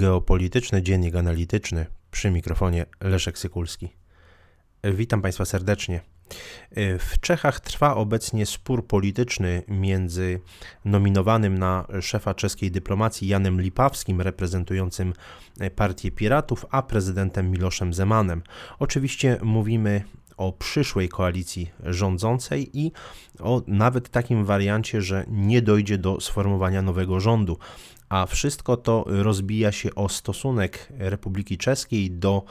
Geopolityczny Dziennik Analityczny przy mikrofonie Leszek Sykulski. Witam Państwa serdecznie. W Czechach trwa obecnie spór polityczny między nominowanym na szefa czeskiej dyplomacji Janem Lipawskim, reprezentującym partię Piratów, a prezydentem Miloszem Zemanem. Oczywiście mówimy o przyszłej koalicji rządzącej i o nawet takim wariancie, że nie dojdzie do sformowania nowego rządu a wszystko to rozbija się o stosunek Republiki Czeskiej do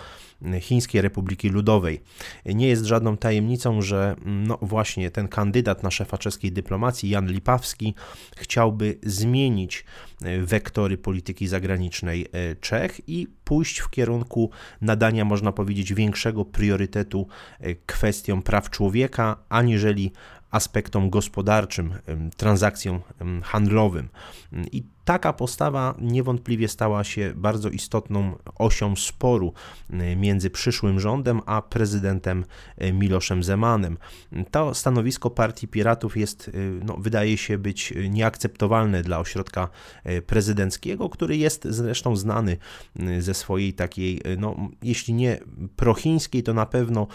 Chińskiej Republiki Ludowej. Nie jest żadną tajemnicą, że no właśnie ten kandydat na szefa czeskiej dyplomacji, Jan Lipawski, chciałby zmienić wektory polityki zagranicznej Czech i pójść w kierunku nadania, można powiedzieć, większego priorytetu kwestiom praw człowieka, aniżeli aspektom gospodarczym, transakcjom handlowym. I taka postawa niewątpliwie stała się bardzo istotną osią sporu między przyszłym rządem a prezydentem Miloszem Zemanem. To stanowisko Partii Piratów jest, no, wydaje się być nieakceptowalne dla ośrodka prezydenckiego, który jest zresztą znany ze swojej takiej, no, jeśli nie prochińskiej, to na pewno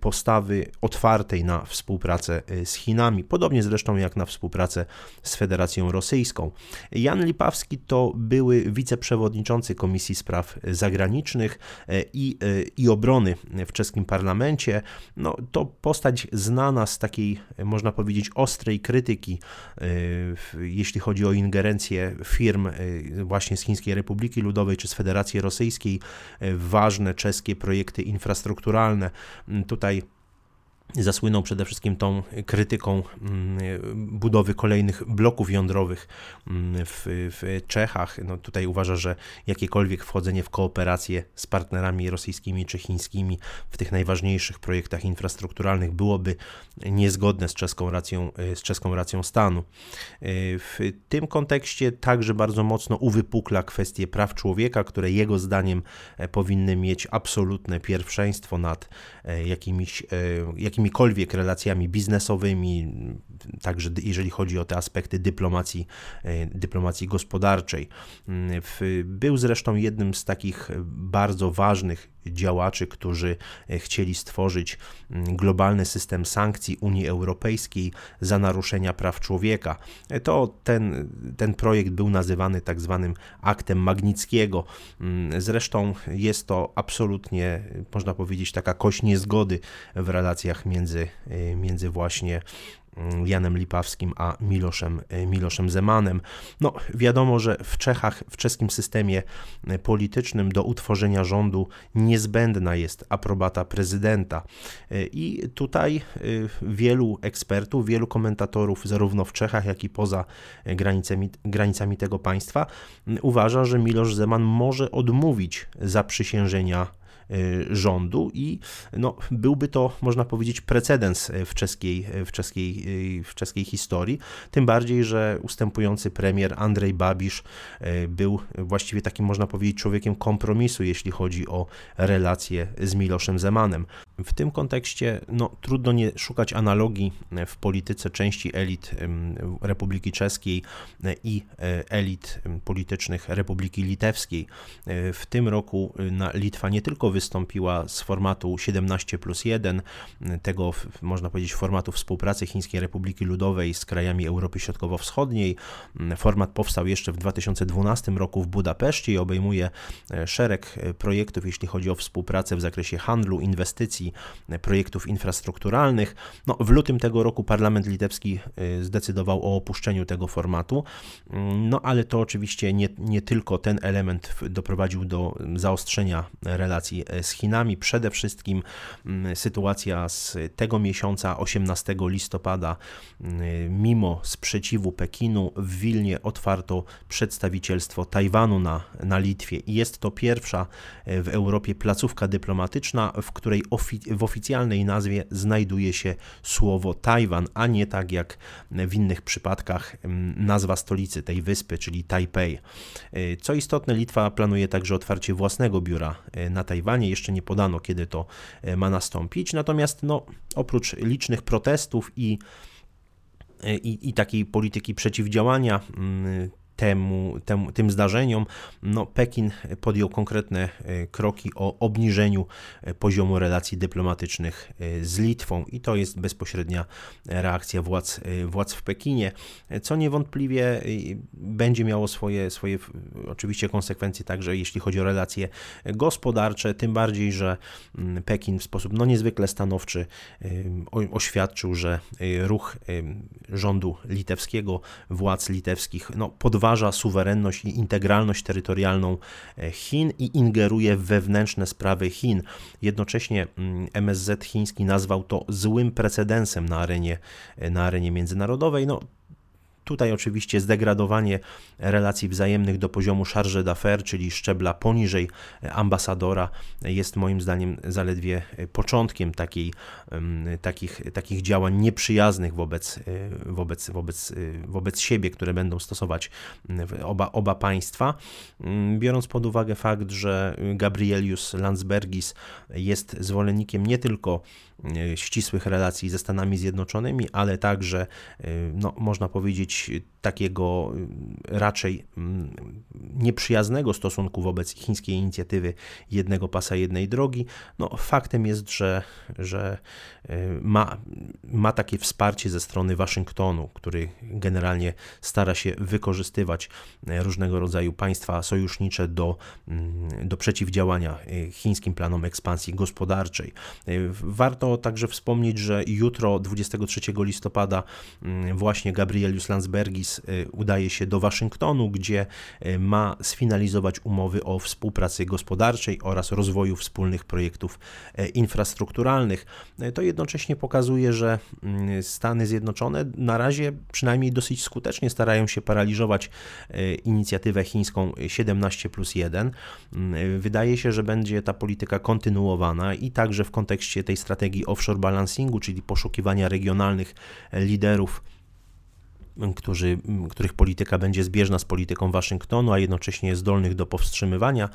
postawy otwartej na współpracę z Chinami, podobnie zresztą jak na współpracę z Federacją Rosyjską. Jan Lipawski to były wiceprzewodniczący Komisji Spraw Zagranicznych e, i, e, i Obrony w czeskim parlamencie. No, to postać znana z takiej, można powiedzieć, ostrej krytyki, e, jeśli chodzi o ingerencję firm właśnie z Chińskiej Republiki Ludowej czy z Federacji Rosyjskiej w ważne czeskie projekty infrastrukturalne. Tutaj Zasłynął przede wszystkim tą krytyką mm, budowy kolejnych bloków jądrowych mm, w, w, Czechach. No tutaj uważa, że jakiekolwiek wchodzenie w kooperację z partnerami rosyjskimi czy chińskimi w tych najważniejszych projektach infrastrukturalnych byłoby niezgodne z czeską racją, z czeską racją stanu. W tym kontekście także bardzo mocno uwypukla kwestie praw człowieka, które jego zdaniem powinny mieć absolutne pierwszeństwo nad e, jakimiś, jakimiś jakimikolwiek relacjami biznesowymi, także jeżeli chodzi o te aspekty dyplomacji, e, dyplomacji gospodarczej. Mm, był zresztą jednym z takich bardzo ważnych działaczy, którzy e, chcieli stworzyć mm, globalny system sankcji Unii Europejskiej za naruszenia praw człowieka. E, to ten, ten projekt był nazywany tak zwanym aktem Magnickiego. Mm, zresztą jest to absolutnie, można powiedzieć, taka kość niezgody w relacjach między, e, między właśnie Janem Lipawskim a Miloszem, e, Miloszem Zemanem. No, wiadomo, że w Czechach, w czeskim systemie e, politycznym do utworzenia rządu niezbędna jest aprobata prezydenta. E, I tutaj wielu ekspertów, wielu komentatorów, zarówno w Czechach, jak i poza granicami, granicami tego państwa, uważa, że Milosz Zeman może odmówić zaprzysiężenia rządu i no, byłby to, można powiedzieć, precedens w czeskiej, w, czeskiej, y, w czeskiej historii, tym bardziej, że ustępujący premier Andrzej Babisz y, był właściwie takim, można powiedzieć, człowiekiem kompromisu, jeśli chodzi o relacje z Miloszem Zemanem. W tym kontekście no, trudno nie szukać analogii w polityce części elit Republiki Czeskiej i elit politycznych Republiki Litewskiej. W tym roku na Litwa nie tylko wystąpiła z formatu 17 plus 1, tego można powiedzieć formatu współpracy Chińskiej Republiki Ludowej z krajami Europy Środkowo-Wschodniej. Format powstał jeszcze w 2012 roku w Budapeszcie i obejmuje e, szereg e, projektów, jeśli chodzi o współpracę w zakresie handlu, inwestycji, e, projektów infrastrukturalnych. No, w lutym tego roku parlament litewski zdecydował o opuszczeniu tego formatu, mm, no ale to oczywiście nie, nie tylko ten element doprowadził do zaostrzenia relacji z Chinami. Przede wszystkim mm, sytuacja z tego miesiąca, 18 listopada, mm, mimo sprzeciwu Pekinu, w Wilnie otwarto przedstawicielstwo Tajwanu na, na Litwie. I jest to pierwsza e, w Europie placówka dyplomatyczna, w której ofi- w oficjalnej nazwie znajduje się słowo Tajwan, a nie tak jak w innych przypadkach mm, nazwa stolicy tej wyspy, czyli Tajpej. E, co istotne, Litwa planuje także otwarcie własnego biura e, na Tajwanie jeszcze nie podano, kiedy to e, ma nastąpić. Natomiast no, oprócz licznych protestów i, i, i takiej polityki przeciwdziałania mm, temu, temu, tym zdarzeniom, no, Pekin podjął konkretne kroki o obniżeniu poziomu relacji dyplomatycznych z Litwą. I to jest bezpośrednia reakcja władz, władz w Pekinie, co niewątpliwie będzie miało swoje, swoje oczywiście konsekwencje także jeśli chodzi o relacje gospodarcze, tym bardziej, że mm, Pekin w sposób no, niezwykle stanowczy oświadczył, że ruch rządu litewskiego, władz litewskich no, podważa suwerenność i integralność terytorialną e, Chin i ingeruje w wewnętrzne sprawy Chin. Jednocześnie MSZ mm, chiński nazwał to złym precedensem na arenie, e, na arenie międzynarodowej. No, Tutaj oczywiście zdegradowanie relacji wzajemnych do poziomu charge d'affaires, czyli szczebla poniżej ambasadora, jest moim zdaniem zaledwie początkiem takiej, takich, takich działań nieprzyjaznych wobec, wobec, wobec, wobec siebie, które będą stosować oba, oba państwa. Biorąc pod uwagę fakt, że Gabrielius Landsbergis jest zwolennikiem nie tylko E, ścisłych relacji ze Stanami Zjednoczonymi, ale także, e, no, można powiedzieć, eşit takiego e, raczej mm, nieprzyjaznego stosunku wobec chińskiej inicjatywy jednego pasa, jednej drogi. No, faktem jest, że, że ma, ma takie wsparcie ze strony Waszyngtonu, który generalnie stara się wykorzystywać różnego rodzaju państwa sojusznicze do, mm, do przeciwdziałania chińskim planom ekspansji gospodarczej. Warto także wspomnieć, że jutro, 23 listopada, mm, właśnie Gabrielius Landsbergis y, udaje się do Waszyngtonu, gdzie y, ma sfinalizować umowy o współpracy gospodarczej oraz rozwoju wspólnych projektów y, infrastrukturalnych. To jednocześnie pokazuje, że mm, Stany Zjednoczone na razie przynajmniej dosyć skutecznie starają się paraliżować inicjatywę chińską 17 plus 1. Mm, wydaje się, że będzie ta polityka kontynuowana i także w kontekście tej strategii offshore balancingu, czyli poszukiwania regionalnych liderów którzy, których polityka będzie zbieżna z polityką Waszyngtonu, a jednocześnie zdolnych do powstrzymywania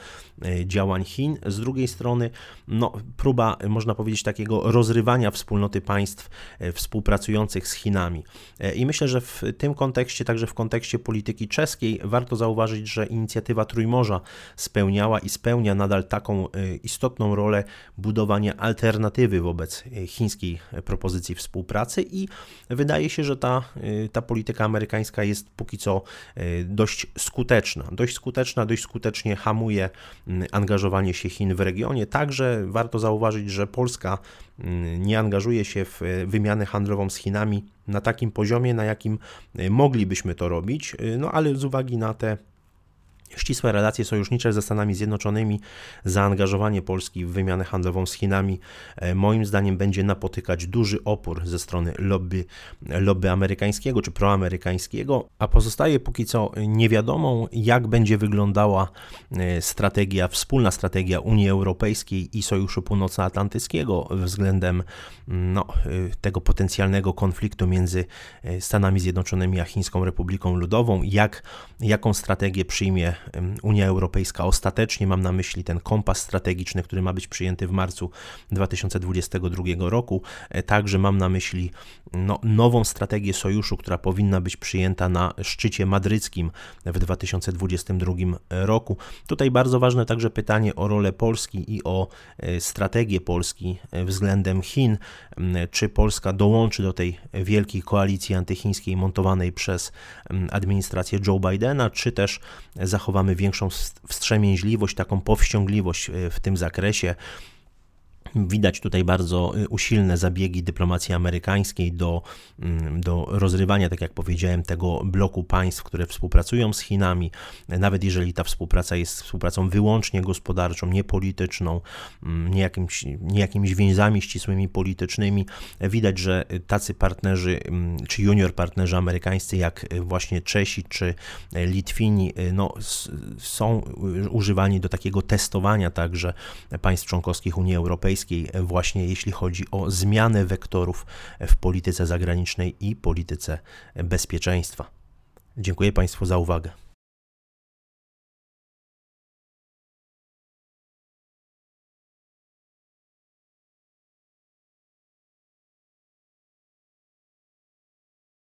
e, działań Chin. Z drugiej strony, no, próba, można powiedzieć, takiego rozrywania wspólnoty państw e, współpracujących z Chinami. E, I myślę, że w tym kontekście, także w kontekście polityki czeskiej, warto zauważyć, że inicjatywa Trójmorza spełniała i spełnia nadal taką istotną rolę budowania alternatywy wobec chińskiej propozycji współpracy i wydaje się, że ta, ta polityka polityka amerykańska jest póki co e, dość skuteczna. Dość skuteczna, dość skutecznie hamuje mm, angażowanie się Chin w regionie. Także warto zauważyć, że Polska mm, nie angażuje się w e, wymianę handlową z Chinami na takim poziomie, na jakim e, moglibyśmy to robić, no ale z uwagi na te Ścisłe relacje sojusznicze ze Stanami Zjednoczonymi, zaangażowanie Polski w wymianę handlową z Chinami, e, moim zdaniem będzie napotykać duży opór ze strony lobby, lobby amerykańskiego czy proamerykańskiego, a pozostaje póki co niewiadomą, jak będzie wyglądała e, strategia, wspólna strategia Unii Europejskiej i Sojuszu Północnoatlantyckiego względem no, e, tego potencjalnego konfliktu między Stanami Zjednoczonymi a Chińską Republiką Ludową, jak, jaką strategię przyjmie Unia Europejska ostatecznie, mam na myśli ten kompas strategiczny, który ma być przyjęty w marcu 2022 roku, e, także mam na myśli no, nową strategię sojuszu, która powinna być przyjęta na szczycie madryckim w 2022 roku. Tutaj bardzo ważne także pytanie o rolę Polski i o e, strategię Polski e, względem Chin. Czy Polska dołączy do tej wielkiej koalicji antychińskiej montowanej przez administrację Joe Bidena, czy też zachowa zachowamy większą wstrzemięźliwość, taką powściągliwość e, w tym zakresie. Widać tutaj bardzo y, usilne zabiegi dyplomacji amerykańskiej do, mm, do rozrywania, tak jak powiedziałem, tego bloku państw, które współpracują z Chinami. Nawet jeżeli ta współpraca jest współpracą wyłącznie gospodarczą, nie polityczną, mm, nie jakimś, nie jakimiś więzami ścisłymi politycznymi, widać, że tacy partnerzy, mm, czy junior partnerzy amerykańscy, jak właśnie Czesi czy Litwini, y, no, są używani do takiego testowania także państw członkowskich Unii Europejskiej właśnie jeśli chodzi o zmianę wektorów w polityce zagranicznej i polityce bezpieczeństwa. Dziękuję Państwu za uwagę.